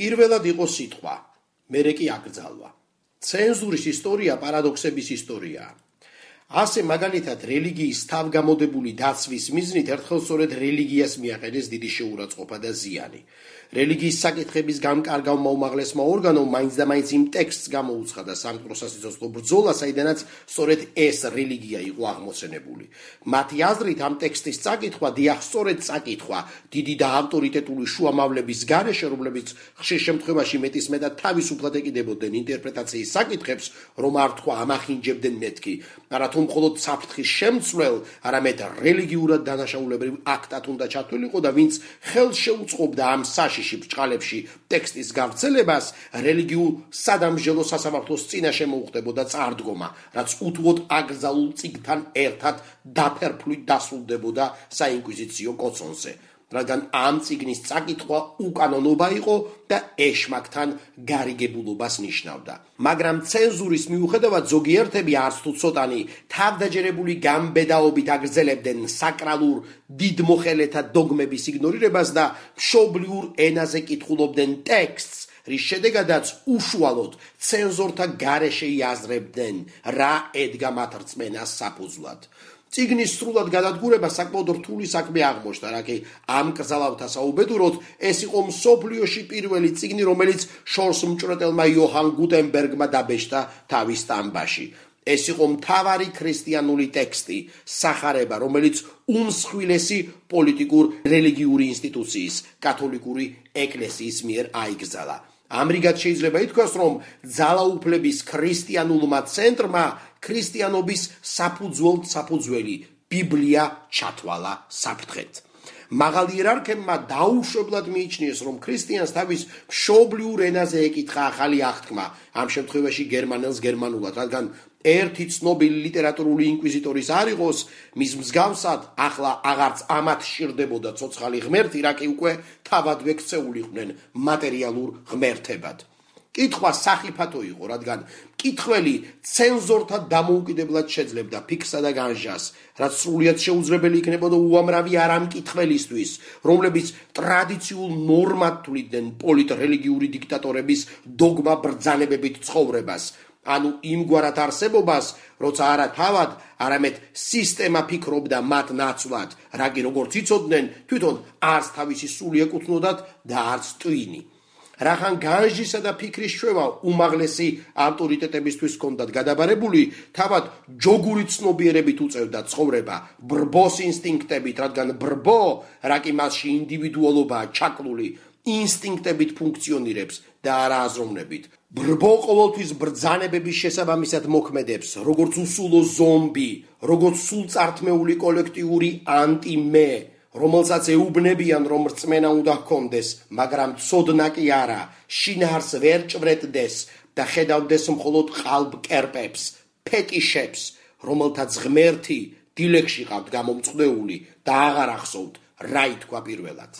პირველად იყო სიტყვა, მერე კი აკრძალვა. ცენზურის ისტორია პარადოქსების ისტორიაა. ასე მაგალითად რელიგიის თავგამოდებული დაცვის მიზნით ერთხელ სწორედ რელიგიას მიაყენეს დიდი შეურაცხყოფა და ზიანი. რელიგიის საკითხების გამკარგავმა უმაღლესმა ორგანომ მაინც და მაინც იმ ტექსტს გამოუცხადა სამტროსასიცოცხლო ბრძოლა, საიდანაც სწორედ ეს რელიგია იყო აღმოცენებული. მათი აზრით ამ ტექსტის წაკითხვა დიახ სწორედ წაკითხვა დიდი და ავტორიტეტული შუამავლების გარეშე, რომლებიც ხშირ შემთხვევაში მეტის მეტად თავისუფლად ეკიდებოდნენ ინტერპრეტაციის საკითხებს, რომ არ თქვა ამახინჯებდნენ მეთქი, არათუ მხოლოდ საფრთხის შემცვლელ, არამედ რელიგიურად დანაშაულებრივ აქტად უნდა ჩათვლილიყო და ვინც ხელს შეუწყობდა ამ საშ საშიში ბჭყალებში ტექსტის გავრცელებას რელიგიურ სადამჟელო სასამართლოს წინაშე მოუხდებოდა წარდგომა, რაც უთუოდ აკრძალულ ციგთან ერთად დაფერფლით დასრულდებოდა საინკვიზიციო კოცონზე. რადგან ამ ციგნის წაკითხვა უკანონობა იყო და ეშმაკთან გარიგებულობას ნიშნავდა. მაგრამ ცენზურის მიუხედავად ზოგიერთები არც თუ ცოტანი თავდაჯერებული გამბედაობით აგრძელებდნენ საკრალურ დიდმოხელეთა დოგმების იგნორირებას და მშობლიურ ენაზე კითხულობდნენ ტექსტს, რის შედეგადაც უშუალოდ ცენზორთა გარეშე იაზრებდნენ რა ედგა მათ რწმენას საფუძვლად. ციგნის სრულად გადადგურება საკმაოდ რთული საქმე აღმოჩნდა, რა კი ამ კრძალავთა საუბედუროთ ეს იყო მსოფლიოში პირველი ციგნი, რომელიც შორს მჭრეტელმა იოჰან გუტენბერგმა დაბეჭდა თავის სტამბაში. ეს იყო მთავარი ქრისტიანული ტექსტი, სახარება, რომელიც უმსხვილესი პოლიტიკურ რელიგიური ინსტიტუციის, კათოლიკური ეკლესიის მიერ აიგზალა. ამრიგად შეიძლება ითქვას, რომ ძალაუფლების ქრისტიანულმა ცენტრმა ქრისტიანობის საფუძველ საფუძველი ბიბლია ჩათვალა საფრთხეთ. მაღალი იერარქებმა დაუშვებლად მიიჩნიეს, რომ ქრისტიანს თავის მშობლიურ ენაზე ეკითხა ახალი აღთქმა, ამ შემთხვევაში გერმანელს გერმანულად, რადგან ერთი ცნობილი ლიტერატურული ინკვიზიტორის არ იყოს, მის მსგავსად ახლა აღარც ამათ შირდებოდა ცოცხალი ღმერთი, რა კი უკვე თავადვე ქცეულიყვნენ მატერიალურ ღმერთებად. კითხვა სახიფათო იყო, რადგან კითხველი ცენზორთა დამოუკიდებლად შეძლებდა ფიქსა და განჟას, რაც სრულიად შეუძლებელი იქნებოდა უამრავი არამკითხველისთვის, რომლებიც ტრადიციულ ნორმად თვლიდნენ პოლიტრელიგიური დიქტატორების დოგმა ბრძანებებით ცხოვრებას. ანუ იმგვარად არსებობას, როცა არა თავად, არამედ სისტემა ფიქრობდა მათ ნაცვლად, რაგი როგორც იცოდნენ, თვითონ არც თავისი სული ეკუთვნოდათ და არც ტვინი. რახან განჟისა და ფიქრის შვევა უმაღლესი ავტორიტეტებისთვის ჰქონდათ გადაბარებული, თავად ჯოგური ცნობიერებით უწევდა ცხოვრება ბრბოს ინსტინქტებით, რადგან ბრბო, რაკი მასში ინდივიდუალობაა ჩაკლული, ინსტინქტებით ფუნქციონირებს და არა აზროვნებით. ბრბო ყოველთვის ბრძანებების შესაბამისად მოქმედებს, როგორც უსულო ზომბი, როგორც სულწართმეული კოლექტიური ანტიმე. რომელსაც ეუბნებიან რომ რწმენა უნდა ჰქონდეს, მაგრამ ცოდნა კი არა, შინაარს ვერ ჭვრეტდეს და ხედავდეს მხოლოდ ყალბკერპებს, ფეტიშებს, რომელთაც ღმერთი დილეგში ყავთ გამომწყვდეული და აღარ ახსოვთ რა ითქვა პირველად.